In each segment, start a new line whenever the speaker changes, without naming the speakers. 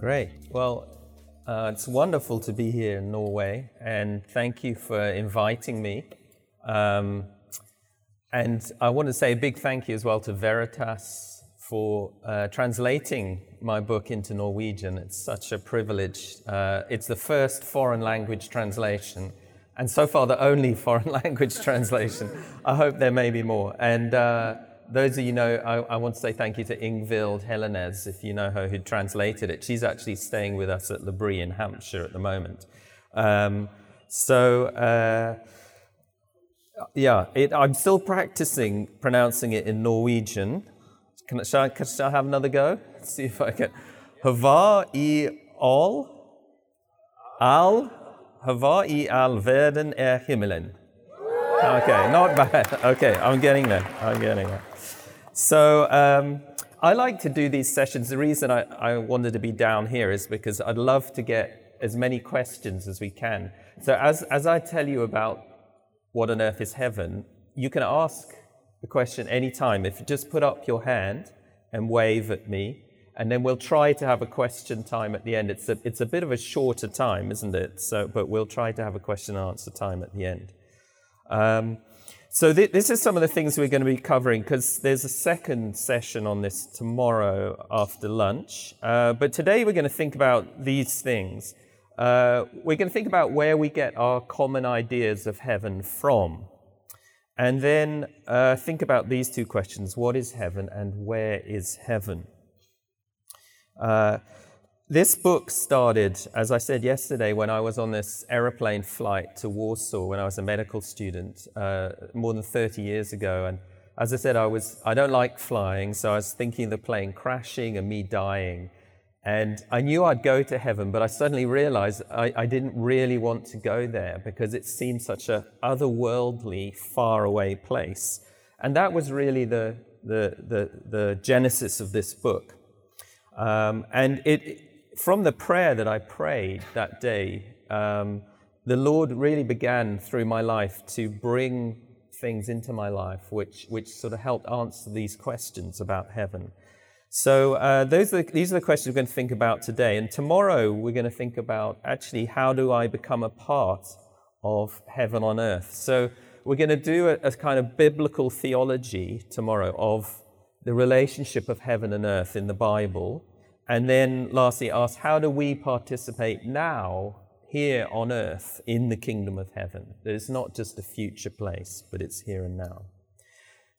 Great. Well, uh, it's wonderful to be here in Norway, and thank you for inviting me. Um, and I want to say a big thank you as well to Veritas for uh, translating my book into Norwegian. It's such a privilege. Uh, it's the first foreign language translation, and so far the only foreign language translation. I hope there may be more. And uh, those of you know, I, I, want to say thank you to Ingvild Helenez, if you know her, who translated it. She's actually staying with us at L'Abri in Hampshire at the moment. Um, so, uh, yeah, it, I'm still practicing pronouncing it in Norwegian. Can, shall, I, shall I have another go? Let's see if I can. Hava i all, al, hava i all verden er himmelen. Okay, not bad. Okay, I'm getting there. I'm getting there. So um, I like to do these sessions. The reason I, I wanted to be down here is because I'd love to get as many questions as we can. So as, as I tell you about what on earth is heaven, you can ask the question anytime. If you just put up your hand and wave at me, and then we'll try to have a question time at the end. It's a, it's a bit of a shorter time, isn't it? So, but we'll try to have a question and answer time at the end. Um, so th- this is some of the things we're going to be covering because there's a second session on this tomorrow after lunch. Uh, but today we're going to think about these things. Uh, we're going to think about where we get our common ideas of heaven from. And then uh, think about these two questions what is heaven and where is heaven? This book started, as I said yesterday, when I was on this aeroplane flight to Warsaw when I was a medical student uh, more than 30 years ago. And as I said, I, was, I don't like flying, so I was thinking of the plane crashing and me dying. And I knew I'd go to heaven, but I suddenly realized I, I didn't really want to go there because it seemed such a otherworldly, faraway place. And that was really the, the, the, the genesis of this book. Um, and it, from the prayer that I prayed that day, um, the Lord really began through my life to bring things into my life which, which sort of helped answer these questions about heaven. So, uh, those are the, these are the questions we're going to think about today. And tomorrow, we're going to think about actually how do I become a part of heaven on earth. So, we're going to do a, a kind of biblical theology tomorrow of the relationship of heaven and earth in the Bible. And then lastly, ask how do we participate now here on earth in the kingdom of heaven? That it's not just a future place, but it's here and now.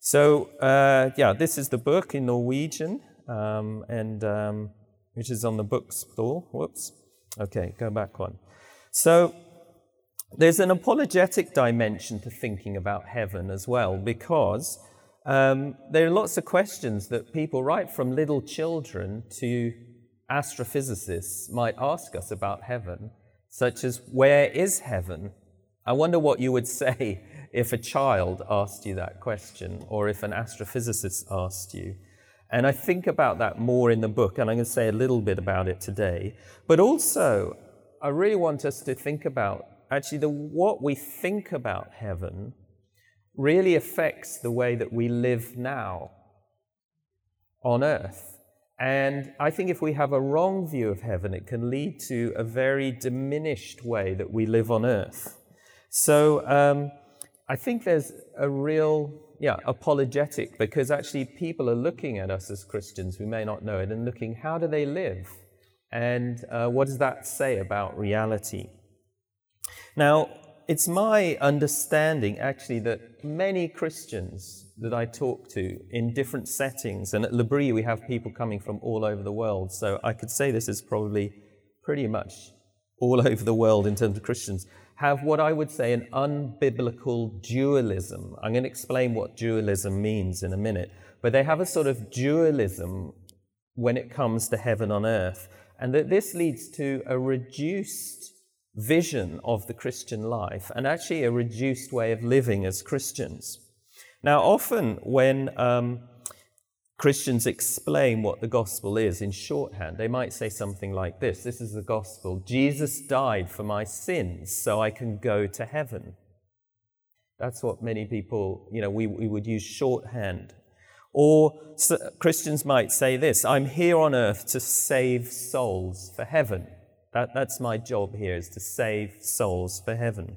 So, uh, yeah, this is the book in Norwegian, um, and um, which is on the bookstall. Whoops. Okay, go back one. So, there's an apologetic dimension to thinking about heaven as well, because um, there are lots of questions that people, right from little children to astrophysicists, might ask us about heaven, such as, Where is heaven? I wonder what you would say if a child asked you that question, or if an astrophysicist asked you. And I think about that more in the book, and I'm going to say a little bit about it today. But also, I really want us to think about actually the, what we think about heaven really affects the way that we live now on earth. And I think if we have a wrong view of heaven, it can lead to a very diminished way that we live on earth. So um, I think there's a real, yeah, apologetic because actually people are looking at us as Christians, we may not know it, and looking, how do they live? And uh, what does that say about reality? Now, it's my understanding actually that many Christians that I talk to in different settings, and at L'Abri we have people coming from all over the world, so I could say this is probably pretty much all over the world in terms of Christians, have what I would say an unbiblical dualism. I'm going to explain what dualism means in a minute, but they have a sort of dualism when it comes to heaven on earth, and that this leads to a reduced vision of the Christian life and actually a reduced way of living as Christians. Now, often when um, Christians explain what the gospel is in shorthand, they might say something like this This is the gospel. Jesus died for my sins so I can go to heaven. That's what many people, you know, we, we would use shorthand. Or so Christians might say this I'm here on earth to save souls for heaven. That, that's my job here, is to save souls for heaven.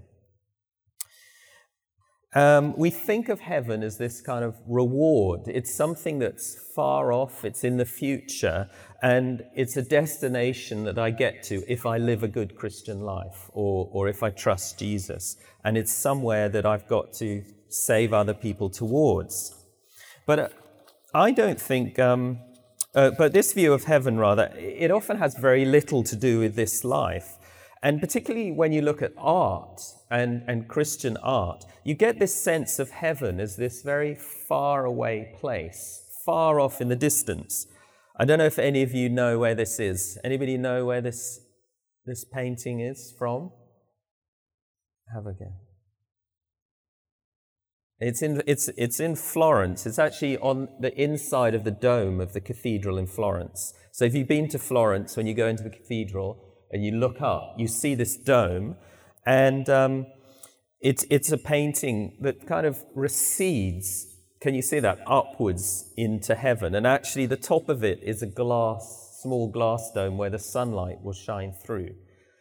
Um, we think of heaven as this kind of reward. It's something that's far off, it's in the future, and it's a destination that I get to if I live a good Christian life or, or if I trust Jesus. And it's somewhere that I've got to save other people towards. But uh, I don't think um, uh, but this view of heaven, rather, it often has very little to do with this life. And particularly when you look at art and, and Christian art, you get this sense of heaven as this very far away place, far off in the distance. I don't know if any of you know where this is. Anybody know where this, this painting is from? Have a guess. It's in, it's, it's in Florence. It's actually on the inside of the dome of the cathedral in Florence. So if you've been to Florence, when you go into the cathedral and you look up, you see this dome. And um, it's, it's a painting that kind of recedes, can you see that, upwards into heaven. And actually, the top of it is a glass, small glass dome where the sunlight will shine through.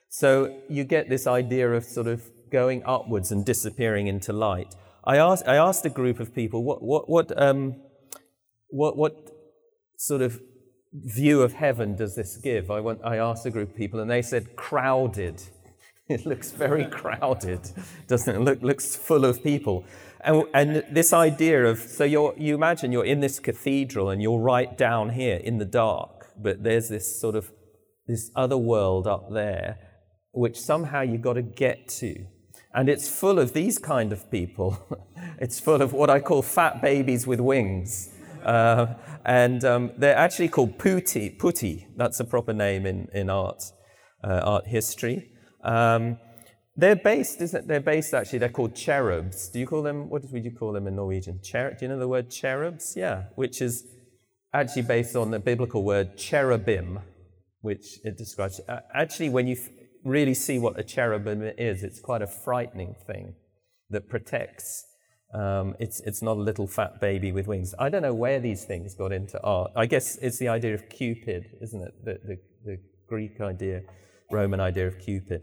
So you get this idea of sort of going upwards and disappearing into light. I asked, I asked a group of people what, what, what, um, what, what sort of view of heaven does this give? I, went, I asked a group of people, and they said crowded. It looks very crowded, doesn't it? Look, looks full of people. And, and this idea of, so you're, you imagine you're in this cathedral and you're right down here in the dark, but there's this sort of, this other world up there, which somehow you've got to get to. And it's full of these kind of people. it's full of what I call fat babies with wings. Uh, and um, they're actually called putti. Putti, that's a proper name in, in art, uh, art history. Um, they're based, isn't? They're based actually, they're called cherubs. Do you call them, what would you call them in Norwegian? Cher- do you know the word cherubs? Yeah, which is actually based on the biblical word cherubim, which it describes. Uh, actually, when you really see what a cherubim is, it's quite a frightening thing that protects. Um, it's, it's not a little fat baby with wings. I don't know where these things got into art. I guess it's the idea of Cupid, isn't it? The, the, the Greek idea, Roman idea of Cupid.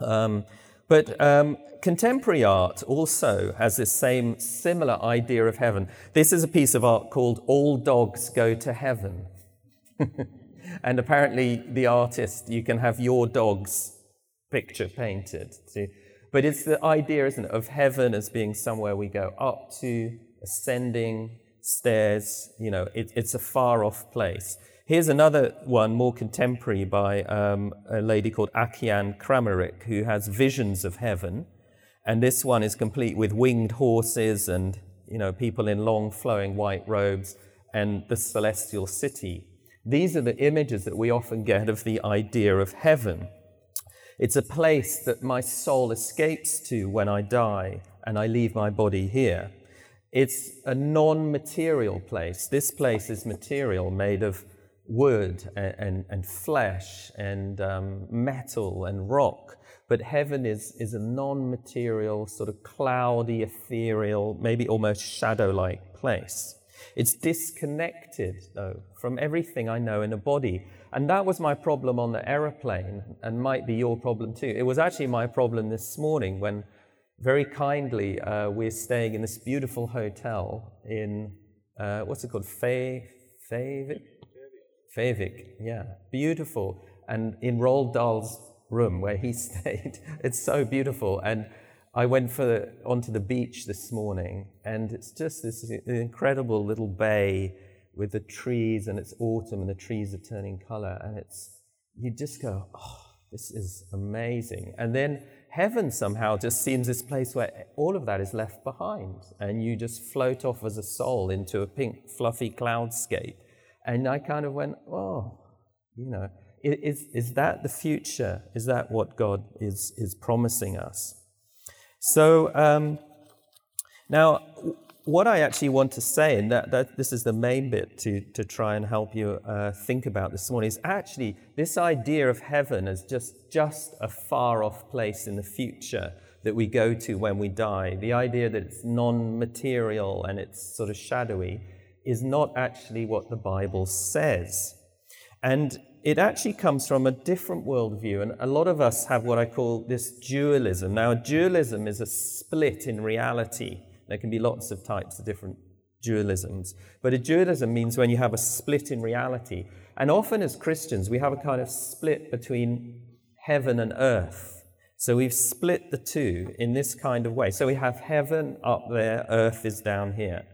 Um, but um, contemporary art also has this same similar idea of heaven. This is a piece of art called All Dogs Go to Heaven. and apparently, the artist, you can have your dog's picture painted. See? But it's the idea, isn't it, of heaven as being somewhere we go up to, ascending stairs. You know, it, it's a far off place. Here's another one, more contemporary, by um, a lady called Akiane Kramarik, who has visions of heaven. And this one is complete with winged horses and, you know, people in long flowing white robes and the celestial city these are the images that we often get of the idea of heaven. It's a place that my soul escapes to when I die and I leave my body here. It's a non material place. This place is material, made of wood and, and, and flesh and um, metal and rock. But heaven is, is a non material, sort of cloudy, ethereal, maybe almost shadow like place. It's disconnected, though, from everything I know in a body. And that was my problem on the aeroplane, and might be your problem too. It was actually my problem this morning when, very kindly, uh, we're staying in this beautiful hotel in, uh, what's it called? Fevik? Fevik, yeah. Beautiful. And in Roald Dahl's room where he stayed. It's so beautiful. And I went for onto the beach this morning, and it's just this incredible little bay with the trees, and it's autumn, and the trees are turning color, and it's you just go, oh, this is amazing. And then heaven somehow just seems this place where all of that is left behind, and you just float off as a soul into a pink, fluffy cloudscape. And I kind of went, oh, you know, is, is that the future? Is that what God is, is promising us? So, um, now, what I actually want to say, and that, that this is the main bit to, to try and help you uh, think about this morning, is actually this idea of heaven as just, just a far off place in the future that we go to when we die. The idea that it's non material and it's sort of shadowy is not actually what the Bible says. And it actually comes from a different worldview. And a lot of us have what I call this dualism. Now, dualism is a split in reality there can be lots of types of different dualisms. But a dualism means when you have a split in reality. And often as Christians, we have a kind of split between heaven and earth. So we've split the two in this kind of way. So we have heaven up there, earth is down here.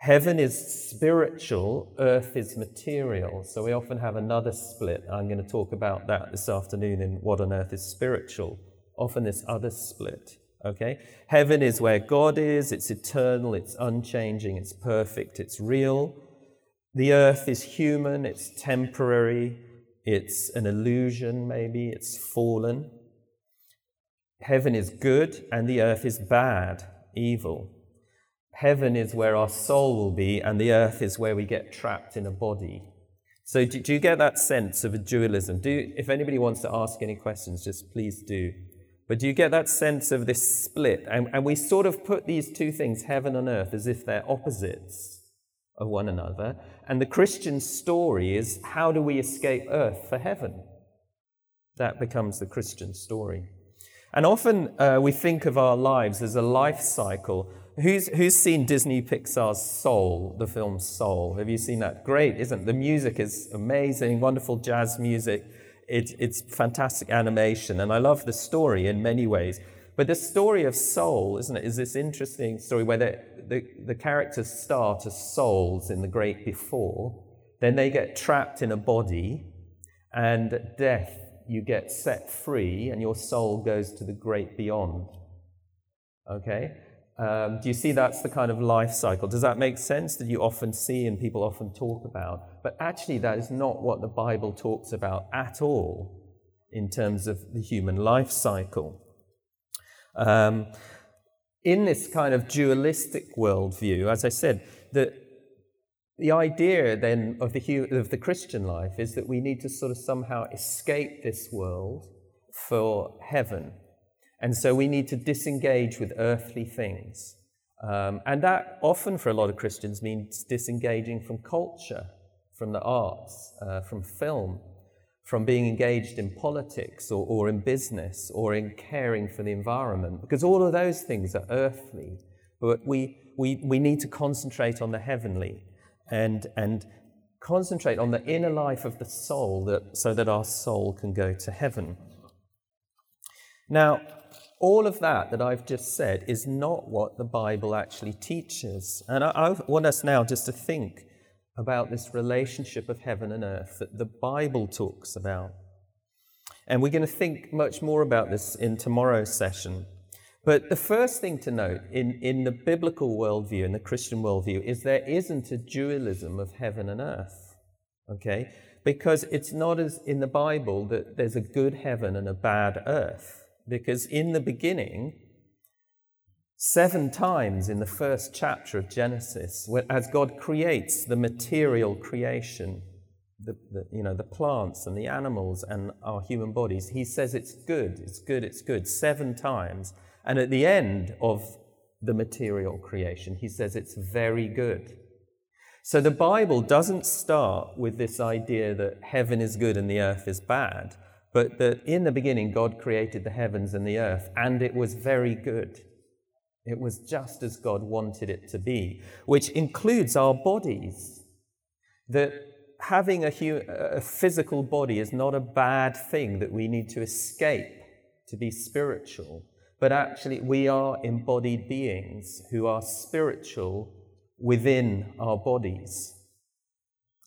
Heaven is spiritual, earth is material. So we often have another split. I'm going to talk about that this afternoon in What on Earth is Spiritual. Often this other split. Okay? Heaven is where God is, it's eternal, it's unchanging, it's perfect, it's real. The earth is human, it's temporary, it's an illusion, maybe, it's fallen. Heaven is good, and the earth is bad, evil. Heaven is where our soul will be, and the earth is where we get trapped in a body. So, do, do you get that sense of a dualism? Do, if anybody wants to ask any questions, just please do. But do you get that sense of this split? And, and we sort of put these two things, heaven and earth, as if they're opposites of one another. And the Christian story is how do we escape earth for heaven? That becomes the Christian story. And often uh, we think of our lives as a life cycle. Who's, who's seen Disney Pixar's Soul, the film Soul? Have you seen that? Great, isn't it? The music is amazing, wonderful jazz music it, it's fantastic animation, and I love the story in many ways. But the story of soul, isn't it, is this interesting story where the, the, the characters start as souls in the great before, then they get trapped in a body, and at death, you get set free, and your soul goes to the great beyond. Okay? Um, do you see that's the kind of life cycle? Does that make sense that you often see and people often talk about? But actually, that is not what the Bible talks about at all in terms of the human life cycle. Um, in this kind of dualistic worldview, as I said, the, the idea then of the, of the Christian life is that we need to sort of somehow escape this world for heaven. And so we need to disengage with earthly things. Um, and that often for a lot of Christians means disengaging from culture, from the arts, uh, from film, from being engaged in politics or, or in business or in caring for the environment, because all of those things are earthly. But we, we, we need to concentrate on the heavenly and, and concentrate on the inner life of the soul that, so that our soul can go to heaven. Now, all of that that I've just said is not what the Bible actually teaches. And I, I, want us now just to think about this relationship of heaven and earth that the Bible talks about. And we're going to think much more about this in tomorrow's session. But the first thing to note in, in the biblical worldview, in the Christian worldview, is there isn't a dualism of heaven and earth. Okay? Because it's not as in the Bible that there's a good heaven and a bad earth because in the beginning, seven times in the first chapter of Genesis, as God creates the material creation, the, the, you know, the plants and the animals and our human bodies, he says it's good, it's good, it's good, seven times. And at the end of the material creation, he says it's very good. So the Bible doesn't start with this idea that heaven is good and the earth is bad but that in the beginning God created the heavens and the earth, and it was very good. It was just as God wanted it to be, which includes our bodies. That having a, hu- a physical body is not a bad thing that we need to escape to be spiritual, but actually, we are embodied beings who are spiritual within our bodies.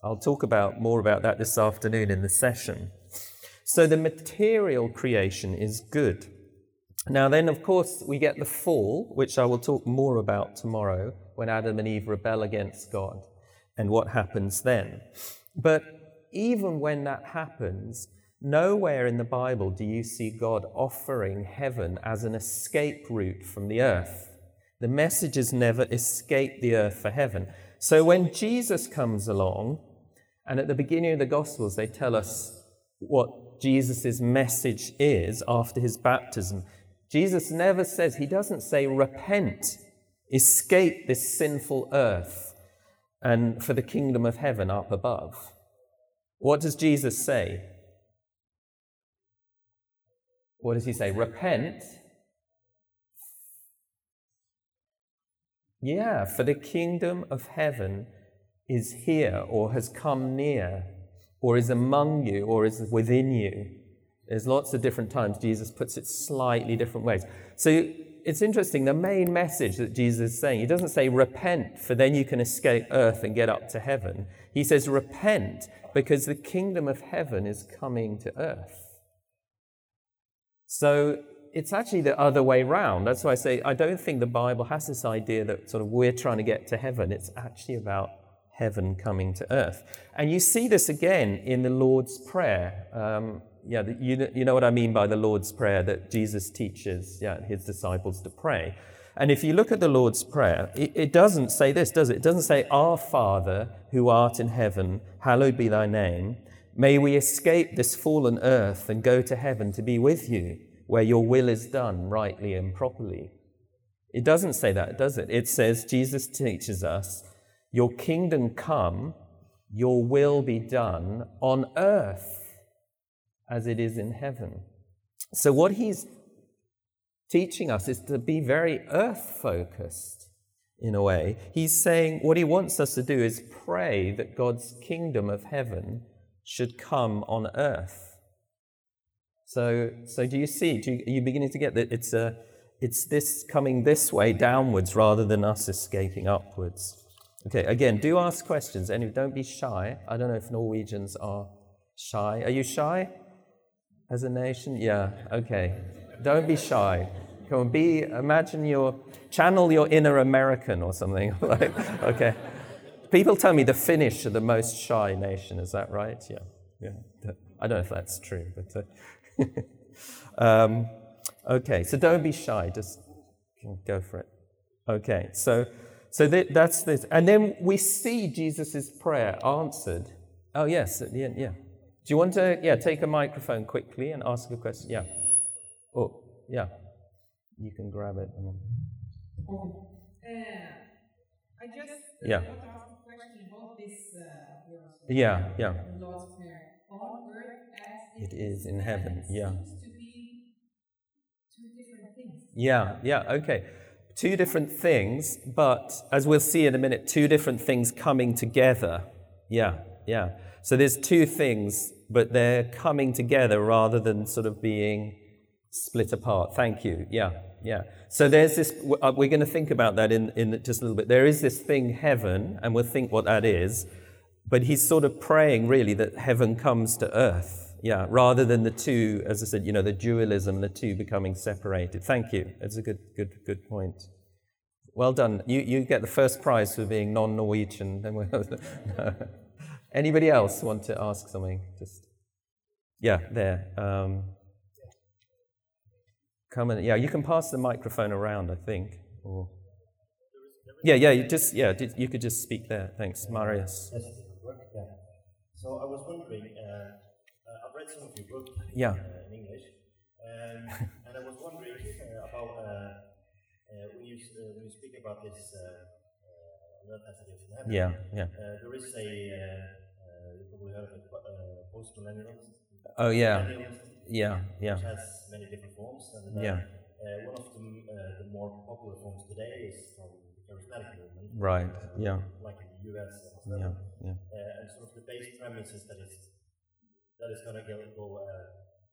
I'll talk about more about that this afternoon in the session. So the material creation is good. Now, then, of course, we get the fall, which I will talk more about tomorrow when Adam and Eve rebel against God and what happens then. But even when that happens, nowhere in the Bible do you see God offering heaven as an escape route from the earth. The messages never escape the earth for heaven. So when Jesus comes along, and at the beginning of the Gospels, they tell us what Jesus' message is after his baptism. Jesus never says, he doesn't say, repent, escape this sinful earth, and for the kingdom of heaven up above. What does Jesus say? What does he say? Repent. Yeah, for the kingdom of heaven is here or has come near or is among you or is within you. There's lots of different times Jesus puts it slightly different ways. So it's interesting. The main message that Jesus is saying, he doesn't say repent, for then you can escape earth and get up to heaven. He says repent because the kingdom of heaven is coming to earth. So it's actually the other way round. That's why I say I don't think the Bible has this idea that sort of we're trying to get to heaven. It's actually about heaven coming to earth. And you see this again in the Lord's Prayer. Um, yeah, you, you know what I mean by the Lord's Prayer that Jesus teaches yeah, his disciples to pray. And if you look at the Lord's Prayer, it, it doesn't say this, does it? It doesn't say, Our Father who art in heaven, hallowed be thy name. May we escape this fallen earth and go to heaven to be with you, where your will is done rightly and properly. It doesn't say that, does it? It says, Jesus teaches us, Your kingdom come, your will be done on earth as it is in heaven. So, what he's teaching us is to be very earth focused in a way. He's saying what he wants us to do is pray that God's kingdom of heaven should come on earth. So, so do you see? Do you, are you beginning to get that it's, a, it's this coming this way downwards rather than us escaping upwards? Okay, again, do ask questions. And don't be shy. I don't know if Norwegians are shy. Are you shy? as a nation? Yeah, okay. Don't be shy. Come on, be, imagine your, channel your inner American or something. like, okay. People tell me the Finnish are the most shy nation. Is that right? Yeah. Yeah. I don't know if that's true, but. Uh, um, okay, so don't be shy. Just go for it. Okay, so so th- that's this, and then we see Jesus' prayer answered. Oh yes, at the end, yeah. Do you want to, yeah, take a microphone quickly and ask a question? Yeah. Oh, yeah. You can grab it. And...
Um, uh, I just
yeah.
want to ask a question about this. Uh,
yeah, yeah.
Lord's Prayer. On earth as
it is in heaven. Yeah.
two different things.
Yeah, yeah, okay. Two different things, but as we'll see in a minute, two different things coming together. Yeah, yeah. So there's two things, but they're coming together rather than sort of being split apart. Thank you. Yeah, yeah. So there's this, uh, we're going to think about that in, in just a little bit. There is this thing, heaven, and we'll think what that is. But he's sort of praying really that heaven comes to earth. Yeah, rather than the two, as I said, you know, the dualism, the two becoming separated. Thank you. It's a good, good, good point. Well done. You, you get the first prize for being non Norwegian. Anybody else want to ask something? Just yeah, there. Um, come and yeah, you can pass the microphone around. I think. Or, yeah, yeah. You just yeah, you could just speak there. Thanks, Marius.
So I was wondering. Uh, uh, I've read some of your book
yeah.
Uh, in English, um, and I was wondering uh, about uh, when you when you speak about this.
Yeah, yeah.
there is a we heard of uh, post-millennialism.
Oh yeah, yeah, yeah.
Which has many different forms. And, uh,
yeah.
Uh, one of the, uh, the more popular forms today is from the charismatic movement.
Right. Yeah.
Like in the US. And.
Yeah, yeah.
Uh, and sort of the base premise is that it's that it's going to go, go uh,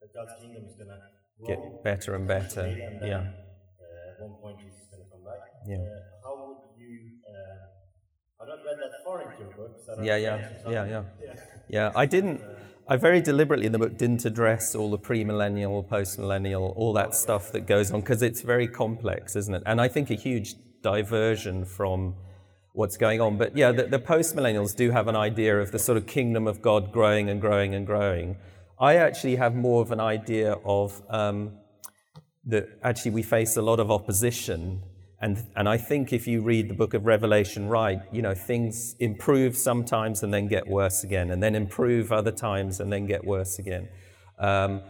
that God's kingdom is going to
Get better and better.
and then,
Yeah.
uh, at one point Jesus is going to come back.
Yeah.
Uh, how would you? Uh, I've not read that far into your book. So
Yeah, yeah, yeah, yeah.
Yeah.
Yeah, I didn't. I very deliberately in the book didn't address all the premillennial, postmillennial, all that stuff that goes on because it's very complex, isn't it? And I think a huge diversion from what's going on. But yeah, the, the postmillennials do have an idea of the sort of kingdom of God growing and growing and growing. I actually have more of an idea of um, that actually we face a lot of opposition. And, and I think if you read the book of Revelation right, you know, things improve sometimes and then get worse again, and then improve other times and then get worse again. Um,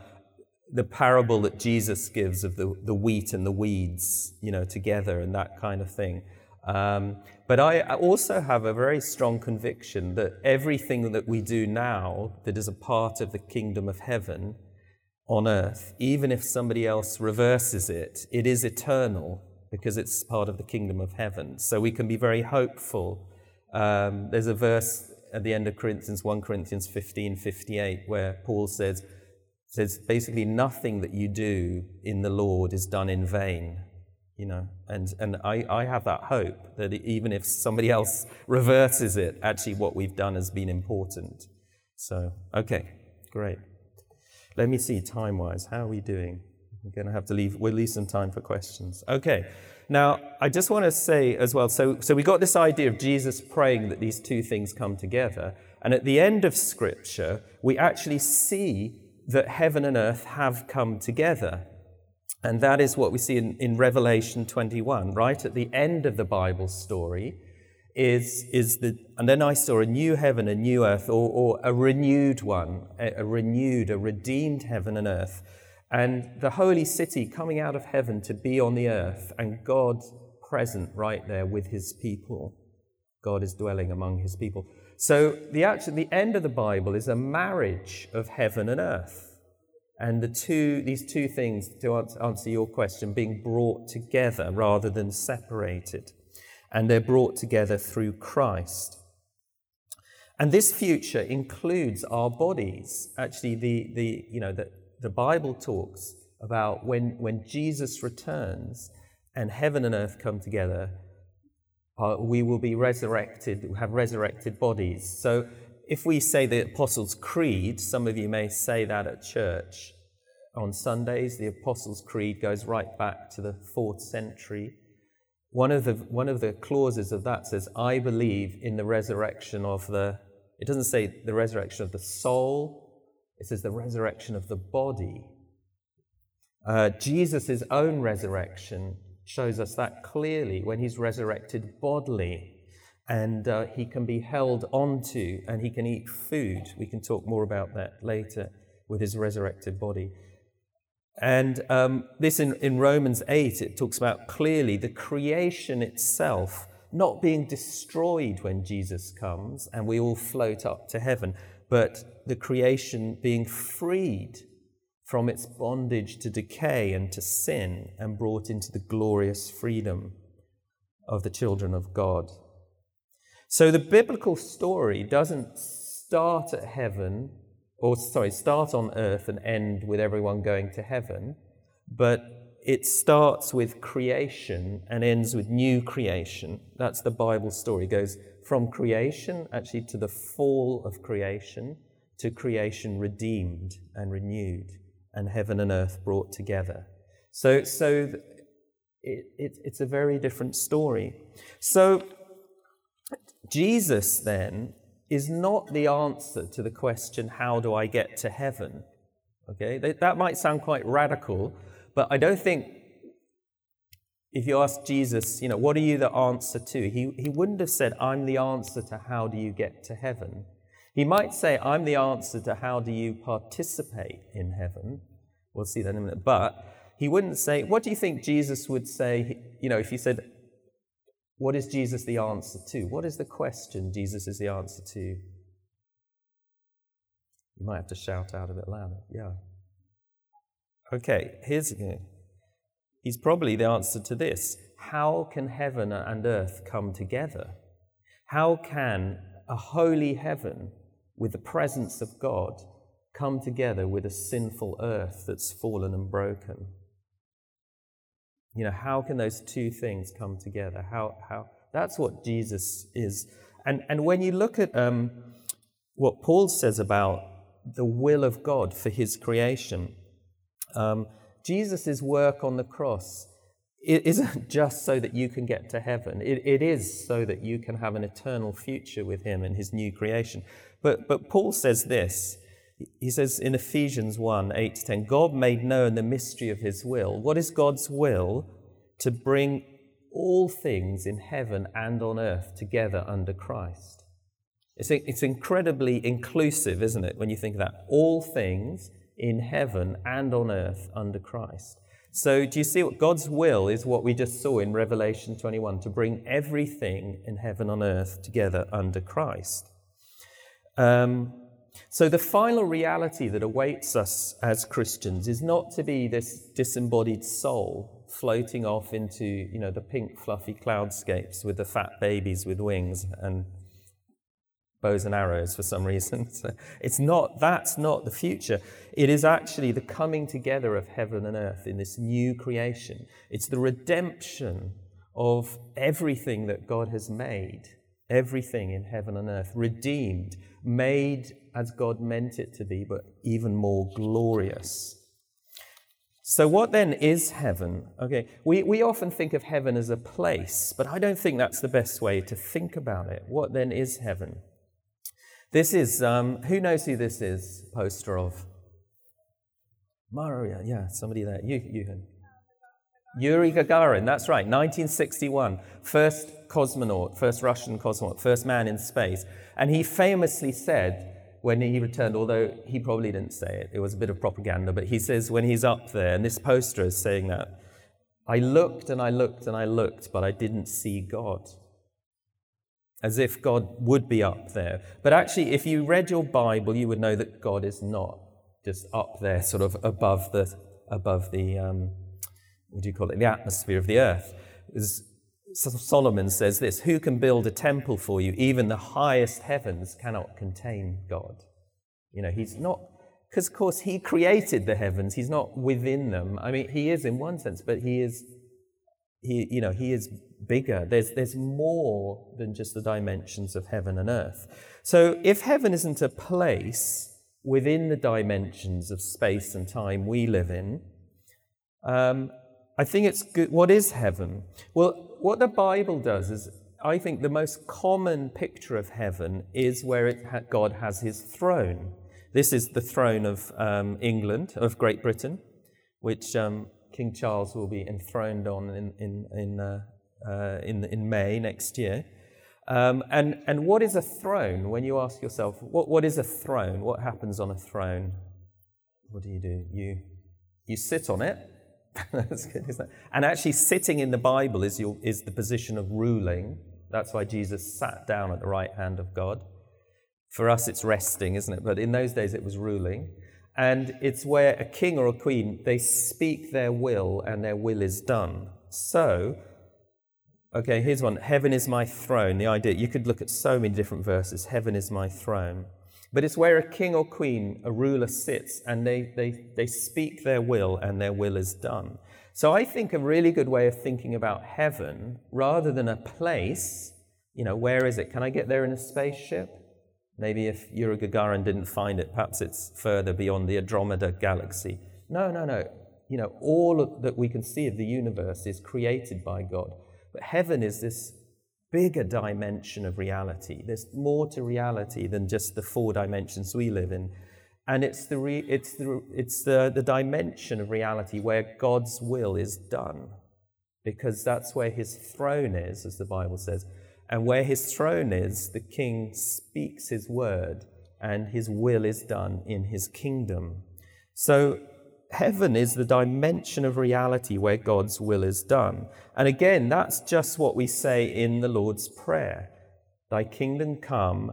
the parable that Jesus gives of the, the wheat and the weeds, you know, together and that kind of thing. Um, but I also have a very strong conviction that everything that we do now that is a part of the kingdom of heaven on earth, even if somebody else reverses it, it is eternal because it's part of the kingdom of heaven. So we can be very hopeful. Um, there's a verse at the end of Corinthians, 1 Corinthians 15 58, where Paul says, says basically nothing that you do in the Lord is done in vain. You know, and, and I, I have that hope that even if somebody else reverses it, actually what we've done has been important. So, okay, great. Let me see time wise. How are we doing? We're going to have to leave, we'll leave some time for questions. Okay. Now, I just want to say as well so, so we got this idea of Jesus praying that these two things come together. And at the end of Scripture, we actually see that heaven and earth have come together. And that is what we see in, in Revelation 21, right at the end of the Bible story. Is, is the, and then I saw a new heaven, a new earth, or, or a renewed one, a, a renewed, a redeemed heaven and earth, and the holy city coming out of heaven to be on the earth, and God present right there with his people. God is dwelling among his people. So the actual, the end of the Bible is a marriage of heaven and earth. And the two, these two things, to answer your question, being brought together rather than separated. And they're brought together through Christ. And this future includes our bodies. Actually, the, the, you know, the, the Bible talks about when, when Jesus returns and heaven and earth come together, uh, we will be resurrected, have resurrected bodies. So if we say the Apostles' Creed, some of you may say that at church on Sundays. The Apostles' Creed goes right back to the fourth century. One of the, one of the clauses of that says, I believe in the resurrection of the, it doesn't say the resurrection of the soul, it says the resurrection of the body. Uh, Jesus' own resurrection shows us that clearly when he's resurrected bodily and uh, he can be held onto and he can eat food. We can talk more about that later with his resurrected body. And um, this in, in Romans 8, it talks about clearly the creation itself not being destroyed when Jesus comes and we all float up to heaven, but the creation being freed from its bondage to decay and to sin and brought into the glorious freedom of the children of God. So the biblical story doesn't start at heaven, or sorry, start on earth and end with everyone going to heaven, but it starts with creation and ends with new creation. That's the Bible story. It goes from creation actually to the fall of creation to creation redeemed and renewed and heaven and earth brought together. So, so it, it, it's a very different story. So, Jesus then is not the answer to the question, How do I get to heaven? Okay, that, might sound quite radical, but I don't think if you ask Jesus, you know, what are you the answer to? He, he wouldn't have said, I'm the answer to how do you get to heaven. He might say, I'm the answer to how do you participate in heaven. We'll see that in a minute. But he wouldn't say, what do you think Jesus would say, you know, if he said, what is Jesus the answer to? What is the question Jesus is the answer to? You might have to shout out a bit louder. Yeah. Okay, here's he's probably the answer to this. How can heaven and earth come together? How can a holy heaven with the presence of God come together with a sinful earth that's fallen and broken? You know, how can those two things come together? How, how, that's what Jesus is. And, and when you look at um, what Paul says about the will of God for his creation, um, Jesus' work on the cross it isn't just so that you can get to heaven. It, it is so that you can have an eternal future with him and his new creation. But, but Paul says this. He says in Ephesians 1 8 to 10, God made known the mystery of his will. What is God's will? To bring all things in heaven and on earth together under Christ. It's, it's incredibly inclusive, isn't it, when you think of that? All things in heaven and on earth under Christ. So, do you see what God's will is what we just saw in Revelation 21 to bring everything in heaven and earth together under Christ? Um, so, the final reality that awaits us as Christians is not to be this disembodied soul floating off into you know, the pink, fluffy cloudscapes with the fat babies with wings and bows and arrows for some reason. So it's not, that's not the future. It is actually the coming together of heaven and earth in this new creation. It's the redemption of everything that God has made, everything in heaven and earth, redeemed, made as God meant it to be, but even more glorious. So, what then is heaven? Okay, we, we often think of heaven as a place, but I don't think that's the best way to think about it. What then is heaven? This is, um, who knows who this is? Poster of? Maria, yeah, somebody there. You, you. Yuri Gagarin, that's right, 1961. First cosmonaut, first Russian cosmonaut, first man in space. And he famously said, when he returned, although he probably didn't say it, it was a bit of propaganda, but he says when he's up there, and this poster is saying that, I looked and I looked and I looked, but I didn't see God as if God would be up there. But actually, if you read your Bible, you would know that God is not just up there, sort of above the, above the um, what do you call it, the atmosphere of the earth. Solomon says this Who can build a temple for you? Even the highest heavens cannot contain God. You know, he's not, because of course he created the heavens, he's not within them. I mean, he is in one sense, but he is, he, you know, he is bigger. There's, there's more than just the dimensions of heaven and earth. So if heaven isn't a place within the dimensions of space and time we live in, um, I think it's good. What is heaven? Well, what the Bible does is, I think the most common picture of heaven is where ha- God has his throne. This is the throne of um, England, of Great Britain, which um, King Charles will be enthroned on in, in, in uh, uh, in, in May next year. Um, and, and what is a throne? When you ask yourself, what, what is a throne? What happens on a throne? What do you do? You, you sit on it. That's good, isn't it? And actually, sitting in the Bible is, your, is the position of ruling. That's why Jesus sat down at the right hand of God. For us, it's resting, isn't it? But in those days, it was ruling. And it's where a king or a queen, they speak their will and their will is done. So, Okay, here's one. Heaven is my throne. The idea, you could look at so many different verses. Heaven is my throne. But it's where a king or queen, a ruler sits and they, they, they speak their will and their will is done. So I think a really good way of thinking about heaven, rather than a place, you know, where is it? Can I get there in a spaceship? Maybe if Yuri Gagarin didn't find it, perhaps it's further beyond the Andromeda galaxy. No, no, no. You know, all that we can see of the universe is created by God. But heaven is this bigger dimension of reality. There's more to reality than just the four dimensions we live in. And it's the, re- it's the, it's the, the dimension of reality where God's will is done, because that's where his throne is, as the Bible says. And where his throne is, the king speaks his word, and his will is done in his kingdom. So heaven is the dimension of reality where God's will is done. And again, that's just what we say in the Lord's Prayer Thy kingdom come,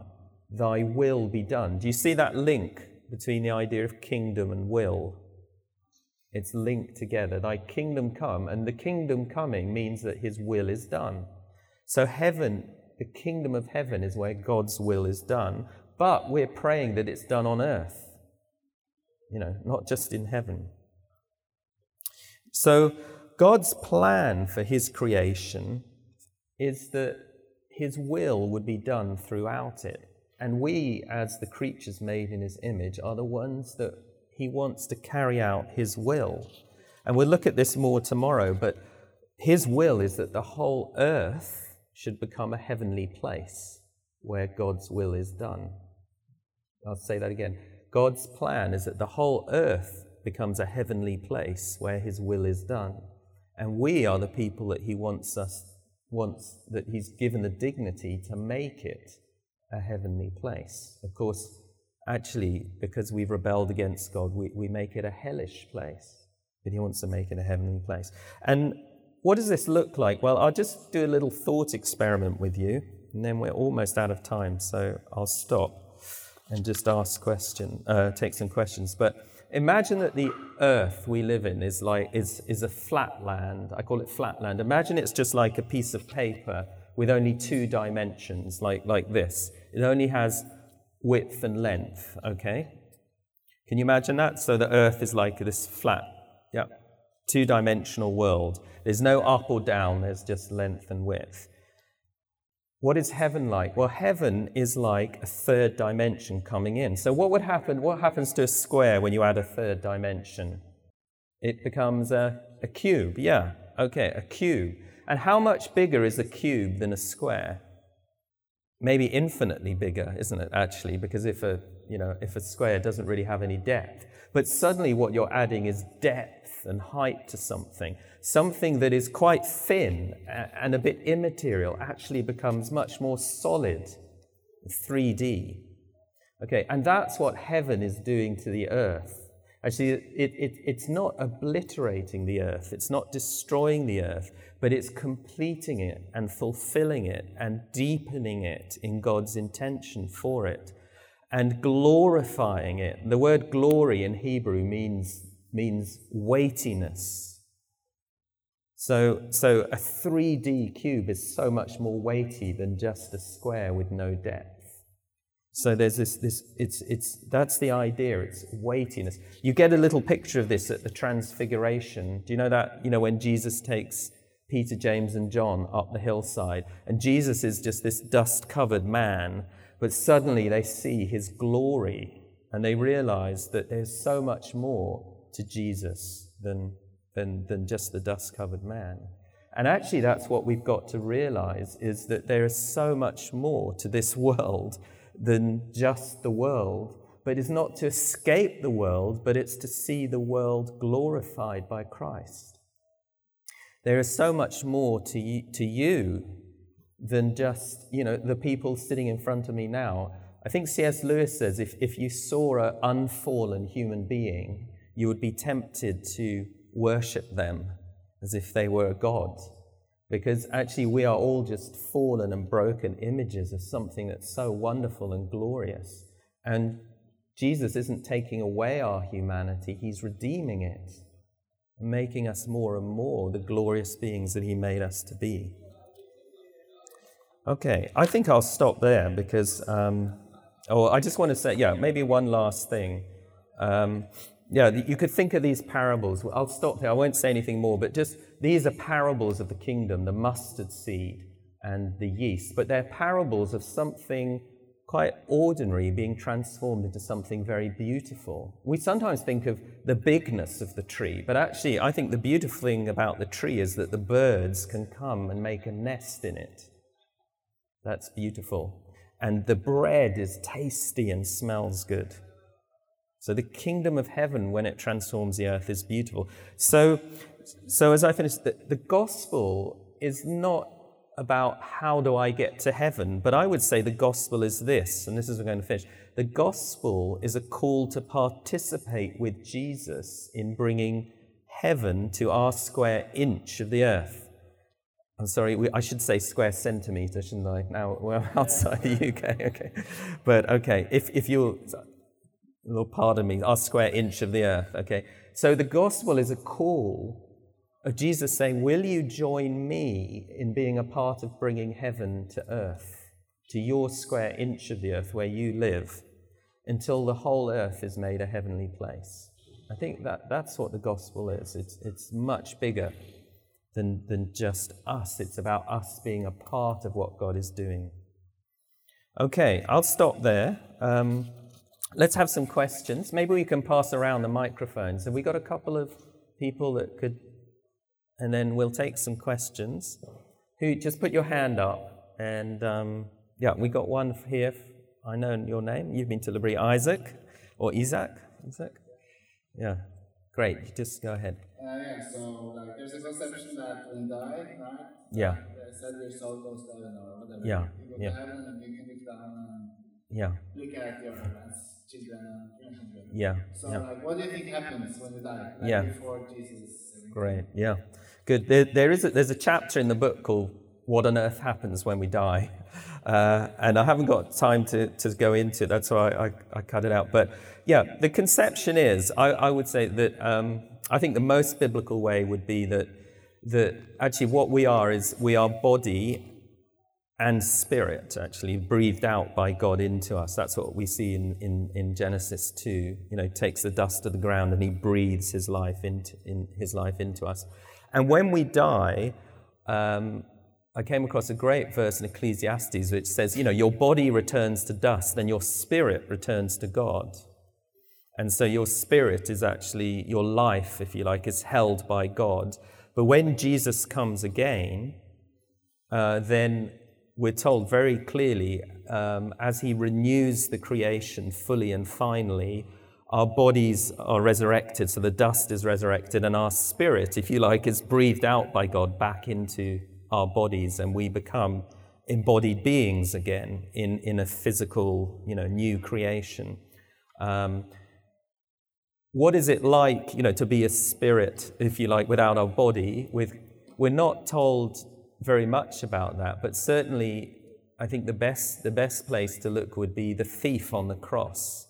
thy will be done. Do you see that link between the idea of kingdom and will? It's linked together. Thy kingdom come, and the kingdom coming means that his will is done. So heaven The kingdom of heaven is where God's will is done, but we're praying that it's done on earth, you know, not just in heaven. So, God's plan for his creation is that his will would be done throughout it. And we, as the creatures made in his image, are the ones that he wants to carry out his will. And we'll look at this more tomorrow, but his will is that the whole earth should become a heavenly place where God's will is done. I'll say that again. God's plan is that the whole earth becomes a heavenly place where his will is done. And we are the people that he wants us wants that he's given the dignity to make it a heavenly place. Of course, actually, because we've rebelled against God, we, we make it a hellish place. But he wants to make it a heavenly place. And what does this look like? Well, I'll just do a little thought experiment with you, and then we're almost out of time, so I'll stop and just ask question, uh, take some questions. But imagine that the earth we live in is like is, is a flat land. I call it flat land. Imagine it's just like a piece of paper with only two dimensions, like, like this. It only has width and length, okay? Can you imagine that? So the earth is like this flat, yeah, two dimensional world. There's no up or down, there's just length and width. What is heaven like? Well, heaven is like a third dimension coming in. So, what would happen? What happens to a square when you add a third dimension? It becomes a, a cube. Yeah, okay, a cube. And how much bigger is a cube than a square? Maybe infinitely bigger, isn't it, actually? Because if a, you know, if a square doesn't really have any depth, but suddenly what you're adding is depth and height to something. Something that is quite thin and a bit immaterial actually becomes much more solid, 3D. Okay, and that's what heaven is doing to the earth. Actually, it, it, it's not obliterating the earth, it's not destroying the earth, but it's completing it and fulfilling it and deepening it in God's intention for it and glorifying it. The word glory in Hebrew means, means weightiness. So, so a 3D cube is so much more weighty than just a square with no depth. So there's this, this it's, it's, that's the idea, it's weightiness. You get a little picture of this at the Transfiguration. Do you know that? You know, when Jesus takes Peter, James, and John up the hillside, and Jesus is just this dust covered man, but suddenly they see his glory and they realize that there's so much more to Jesus than, than, than just the dust covered man. And actually, that's what we've got to realize is that there is so much more to this world than just the world. But it's not to escape the world, but it's to see the world glorified by Christ. There is so much more to you, to you than just, you know, the people sitting in front of me now. I think C.S. Lewis says if, if you saw an unfallen human being, you would be tempted to worship them as if they were a god. Because actually, we are all just fallen and broken images of something that's so wonderful and glorious. And Jesus isn't taking away our humanity, He's redeeming it, making us more and more the glorious beings that He made us to be. Okay, I think I'll stop there because, um, oh, I just want to say, yeah, maybe one last thing. Um, yeah, you could think of these parables. I'll stop there. I won't say anything more, but just these are parables of the kingdom the mustard seed and the yeast. But they're parables of something quite ordinary being transformed into something very beautiful. We sometimes think of the bigness of the tree, but actually, I think the beautiful thing about the tree is that the birds can come and make a nest in it. That's beautiful. And the bread is tasty and smells good. So the kingdom of heaven, when it transforms the earth, is beautiful. So, so as I finish, the, the gospel is not about how do I get to heaven, but I would say the gospel is this, and this is I'm going to finish. The gospel is a call to participate with Jesus in bringing heaven to our square inch of the earth. I'm sorry, we, I should say square centimetre, shouldn't I? Now we're outside the UK, okay. But okay, if, if you Lord, pardon me, our square inch of the earth. Okay. So the gospel is a call, of Jesus saying, Will you join me in being a part of bringing heaven to earth, to your square inch of the earth where you live, until the whole earth is made a heavenly place? I think that, that's what the gospel is. It's, it's much bigger than, than just us, it's about us being a part of what God is doing. Okay, I'll stop there. Um, let's have some questions. Maybe we can pass around the microphones. Have we got a couple of people that could? And then we'll take some questions. Who just put your hand up? And um, yeah, we got one here. I know your name. You've been to L'Abri, Isaac or Isaac. Isaac. Yeah, great. Just go ahead.
Uh, yeah, so like there's a conception that when die, right?
Yeah,
They said your soul goes to heaven or whatever.
Yeah,
You go
yeah.
to heaven and you can look down and
yeah,
look at your friends, children and grandchildren.
yeah,
So
yeah.
like what do you think happens when you die? Like
Yeah.
before Jesus.
Great. Yeah. Good. There, there is a, there's a chapter in the book called "What on Earth Happens When We Die," uh, and I haven't got time to, to go into it. That's why I, I cut it out. But yeah, the conception is I, I would say that um, I think the most biblical way would be that that actually what we are is we are body and spirit actually breathed out by God into us. That's what we see in, in, in Genesis 2. You know, takes the dust of the ground and he breathes his life into, in, his life into us. And when we die, um, I came across a great verse in Ecclesiastes which says, you know, your body returns to dust, and your spirit returns to God. And so your spirit is actually, your life, if you like, is held by God. But when Jesus comes again, uh, then we're told very clearly um, as he renews the creation fully and finally, our bodies are resurrected, so the dust is resurrected, and our spirit, if you like, is breathed out by God back into our bodies, and we become embodied beings again in, in a physical, you know, new creation. Um, what is it like, you know, to be a spirit, if you like, without our body? With, we're not told very much about that, but certainly I think the best, the best place to look would be the thief on the cross,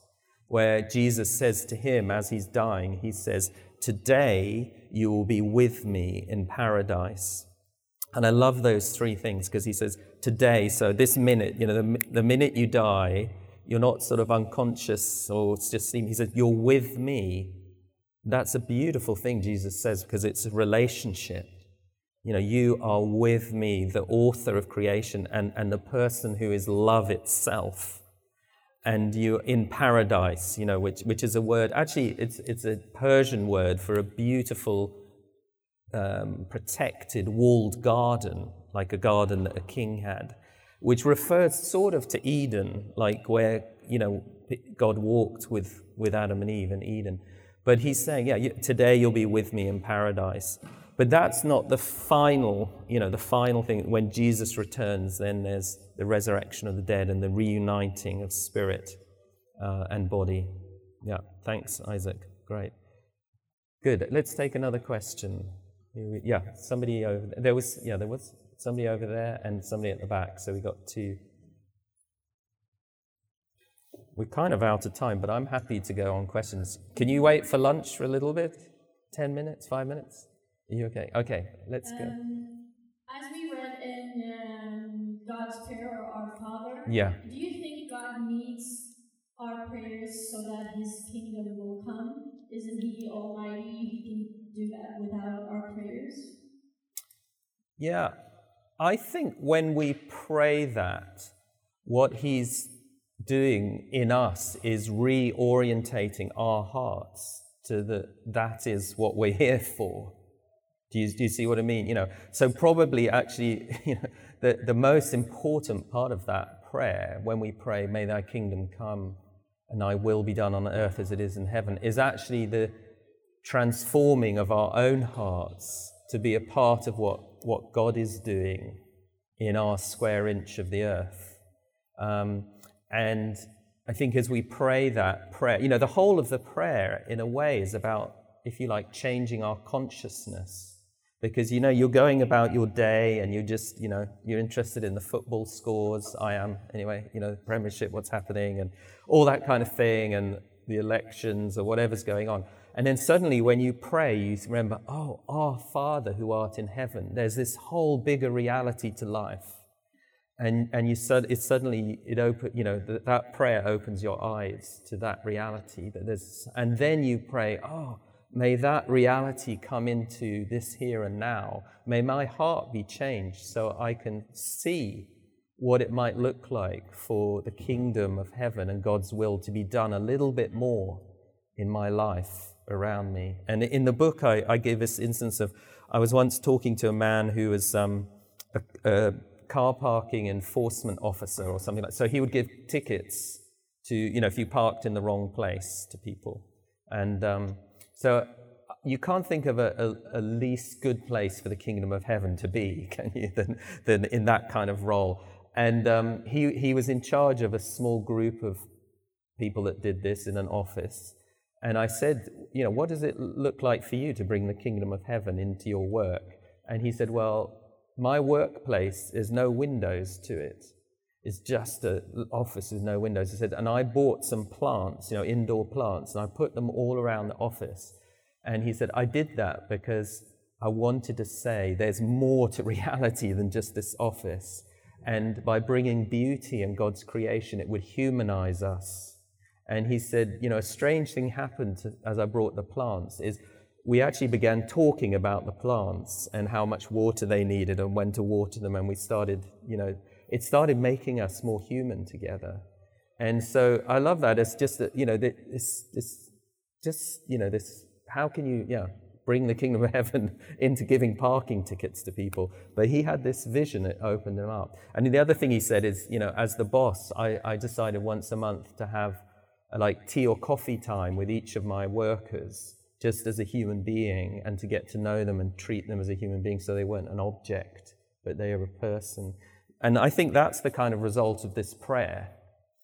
where Jesus says to him as he's dying, he says, Today you will be with me in paradise. And I love those three things because he says, Today, so this minute, you know, the, the minute you die, you're not sort of unconscious or it's just sleeping. He says, You're with me. That's a beautiful thing, Jesus says, because it's a relationship. You know, you are with me, the author of creation and, and the person who is love itself. And you're in paradise, you know, which, which is a word, actually, it's, it's a Persian word for a beautiful, um, protected, walled garden, like a garden that a king had, which refers sort of to Eden, like where, you know, God walked with, with Adam and Eve in Eden. But he's saying, yeah, today you'll be with me in paradise. But that's not the final, you know, the final thing. When Jesus returns, then there's the resurrection of the dead and the reuniting of spirit uh, and body. Yeah, thanks, Isaac. Great. Good. Let's take another question. Yeah, somebody over there. There was, yeah, there was somebody over there and somebody at the back. So we got two. We're kind of out of time, but I'm happy to go on questions. Can you wait for lunch for a little bit? 10 minutes, five minutes? Are you okay? Okay, let's go.
Um, as we read in um, God's prayer or Our Father,
Yeah.
do you think God needs our prayers so that His kingdom will come? Isn't He Almighty? He can do that without our prayers.
Yeah, I think when we pray that, what he's doing in us is reorientating our hearts to the that is what we're here for. Do you, do you see what I mean? You know, so probably actually, you know, the, the most important part of that prayer when we pray, "May Thy kingdom come, and I will be done on earth as it is in heaven," is actually the transforming of our own hearts to be a part of what, what God is doing in our square inch of the earth. Um, and I think as we pray that prayer, you know, the whole of the prayer, in a way, is about, if you like, changing our consciousness. Because, you know, you're going about your day and you're just, you know, you're interested in the football scores. I am, anyway, you know, Premiership, what's happening, and all that kind of thing. And the elections or whatever's going on. And then suddenly, when you pray, you remember, oh, our Father who art in heaven. There's this whole bigger reality to life. And, and you it suddenly, it open, you know, that, that prayer opens your eyes to that reality. That there's, and then you pray, oh, may that reality come into this here and now. May my heart be changed so I can see what it might look like for the kingdom of heaven and God's will to be done a little bit more in my life around me. And in the book, I, I give this instance of I was once talking to a man who was um, a, a car parking enforcement officer or something like that. So he would give tickets to, you know, if you parked in the wrong place to people. And um, so you can't think of a, a, a, least good place for the kingdom of heaven to be, can you, than, than in that kind of role. And um, he, he was in charge of a small group of people that did this in an office. And I said, you know, what does it look like for you to bring the kingdom of heaven into your work? And he said, well, my workplace, there's no windows to it. It's just an office with no windows. He said, and I bought some plants, you know, indoor plants, and I put them all around the office. And he said, I did that because I wanted to say there's more to reality than just this office. And by bringing beauty and God's creation, it would humanize us. And he said, you know, a strange thing happened to, as I brought the plants is we actually began talking about the plants and how much water they needed and when to water them. And we started, you know, it started making us more human together. And so I love that. It's just that, you know, this, this, just, you know, this, how can you, yeah, bring the kingdom of heaven into giving parking tickets to people. But he had this vision that opened him up. And the other thing he said is, you know, as the boss, I, I decided once a month to have a, like tea or coffee time with each of my workers just as a human being and to get to know them and treat them as a human being so they weren't an object, but they are a person. And I think that's the kind of result of this prayer.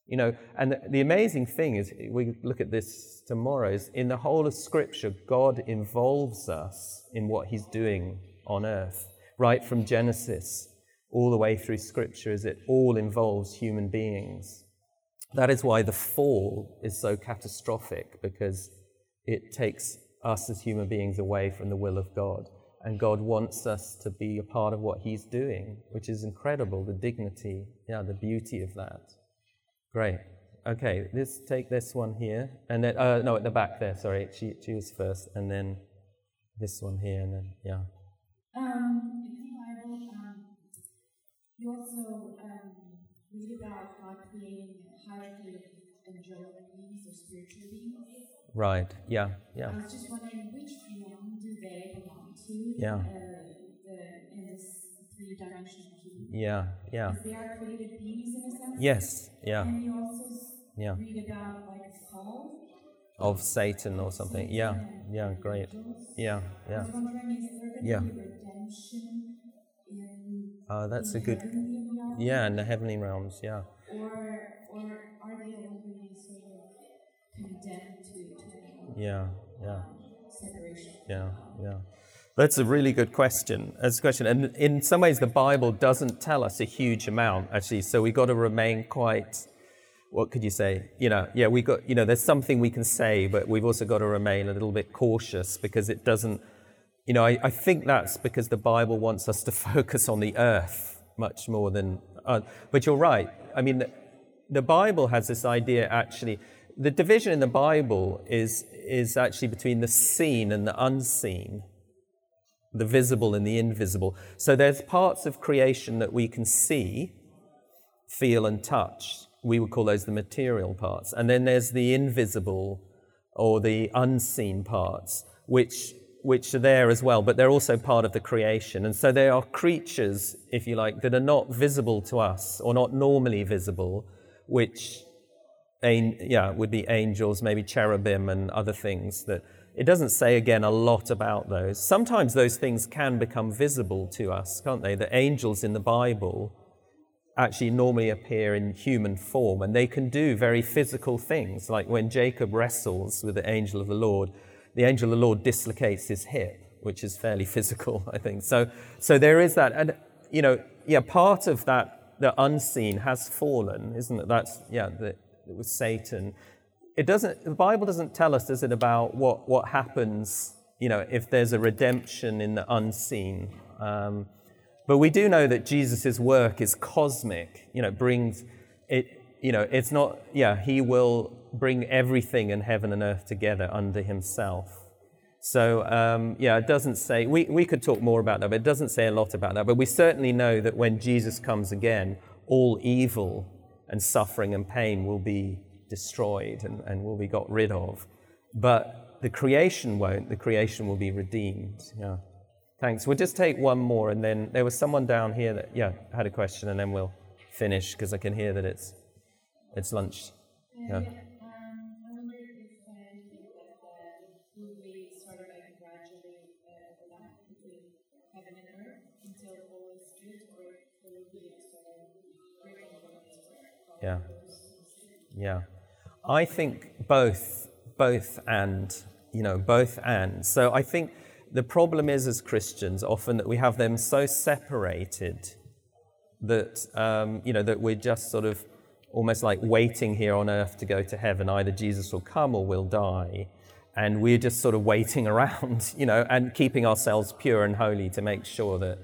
You know, and the amazing thing is, we look at this tomorrow, is in the whole of Scripture, God involves us in what He's doing on earth, right from Genesis all the way through Scripture, is it all involves human beings. That is why the fall is so catastrophic, because it takes us as human beings away from the will of God. And God wants us to be a part of what He's doing, which is incredible the dignity, yeah, the beauty of that. Great. Okay, let's take this one here. And then, uh, no, at the back there, sorry. She, she was first. And then this one here, and then, yeah.
Um, in the Bible, um, you also um, read about God creating hierarchy of angelic beings or spiritual beings.
Right. Yeah. Yeah.
I was just wondering which realm do they belong?
Yeah.
Uh, the, in this three-dimensional cube.
Yeah. Yeah.
They are created beings in a sense.
Yes. Yeah.
And you also
Yeah.
read about like a fall.
Of Satan or something. Yeah. Yeah. Great. Yeah.
I
Yeah.
was wondering, is there going to
Yeah.
be redemption in
Uh, that's a good. Yeah, in the heavenly realms. Yeah.
Or, or are they already sort of condemned to eternal
Yeah. Yeah.
separation?
Yeah, yeah. That's a really good question. That's a question. And in some ways, the Bible doesn't tell us a huge amount, actually. So we've got to remain quite, what could you say? You know, yeah, we got, you know, there's something we can say, but we've also got to remain a little bit cautious because it doesn't, you know, I, I think that's because the Bible wants us to focus on the earth much more than, uh, but you're right. I mean, the, the Bible has this idea actually, the division in the Bible is, is actually between the seen and the unseen, the visible and the invisible. So there's parts of creation that we can see, feel, and touch. We would call those the material parts. And then there's the invisible or the unseen parts, which, which are there as well, but they're also part of the creation. And so there are creatures, if you like, that are not visible to us or not normally visible, which yeah, would be angels, maybe cherubim and other things that it doesn't say again a lot about those. Sometimes those things can become visible to us, can't they? The angels in the Bible actually normally appear in human form and they can do very physical things, like when Jacob wrestles with the angel of the Lord, the angel of the Lord dislocates his hip, which is fairly physical, I think. So, so there is that. And, you know, yeah, part of that, the unseen has fallen, isn't it? That's, yeah, the, it was Satan. It doesn't, the Bible doesn't tell us, does it, about what, what happens, you know, if there's a redemption in the unseen. Um, but we do know that Jesus' work is cosmic, you know, brings it, you know, it's not, yeah, he will bring everything in heaven and earth together under himself. So, um, yeah, it doesn't say, we, we could talk more about that, but it doesn't say a lot about that. But we certainly know that when Jesus comes again, all evil and suffering and pain will be destroyed and, and will be got rid of. But the creation won't, the creation will be redeemed. Yeah. Thanks. We'll just take one more, and then there was someone down here that, yeah, had a question, and then we'll finish because I can hear that it's, it's lunch. Yeah.
Um, I wonder if you think that will we sort of like gradually uh, overlap between heaven and earth until all is good, or will it be sort of breaking point or
Yeah. Yeah. I think both, both and, you know, both and. So I think the problem is as Christians often that we have them so separated that, um, you know, that we're just sort of almost like waiting here on earth to go to heaven. Either Jesus will come or we'll die. And we're just sort of waiting around, you know, and keeping ourselves pure and holy to make sure that,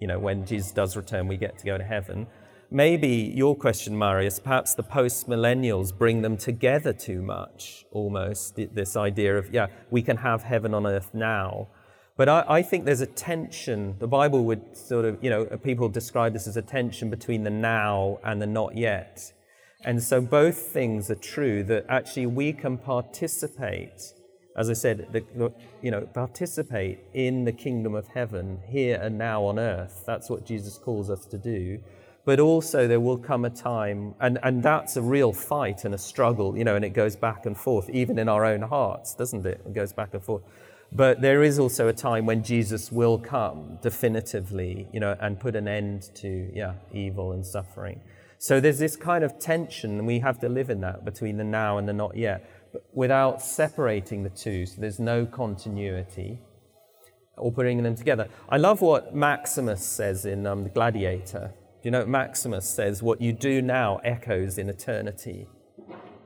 you know, when Jesus does return, we get to go to heaven. Maybe your question, Marius, perhaps the post millennials bring them together too much, almost, this idea of, yeah, we can have heaven on earth now. But I, I think there's a tension. The Bible would sort of, you know, uh, people describe this as a tension between the now and the not yet. And so both things are true that actually we can participate, as I said, the, the- you know, participate in the kingdom of heaven here and now on earth. That's what Jesus calls us to do. But also there will come a time, and, and that's a real fight and a struggle, you know, and it goes back and forth, even in our own hearts, doesn't it? It goes back and forth. But there is also a time when Jesus will come definitively, you know, and put an end to, yeah, evil and suffering. So there's this kind of tension, and we have to live in that between the now and the not yet, without separating the two. So there's no continuity or bringing them together. I love what Maximus says in um, The Gladiator. You know, Maximus says, What you do now echoes in eternity.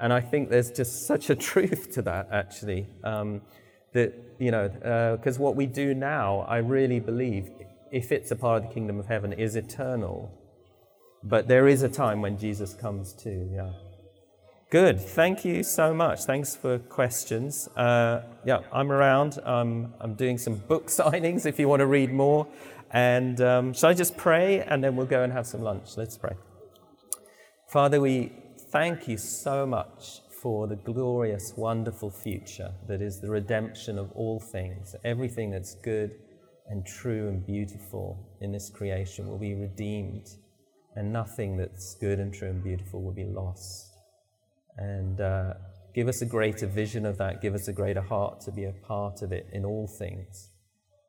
And I think there's just such a truth to that, actually. Um, that, you know, because what we do now, I really believe, if it's a part of the kingdom of heaven, is eternal. But there is a time when Jesus comes too, yeah. Good. Thank you so much. Thanks for questions. Uh, yeah, I'm around. Um, I'm doing some book signings if you want to read more. And um, shall I just pray and then we'll go and have some lunch? Let's pray. Father, we thank you so much for the glorious, wonderful future that is the redemption of all things. Everything that's good and true and beautiful in this creation will be redeemed, and nothing that's good and true and beautiful will be lost. And uh, give us a greater vision of that, give us a greater heart to be a part of it in all things.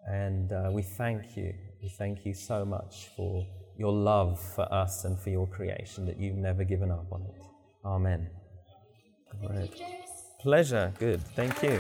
And uh, we thank you. We thank you so much for your love for us and for your creation, that you've never given up on it. Amen. Pleasure. Good. Thank you.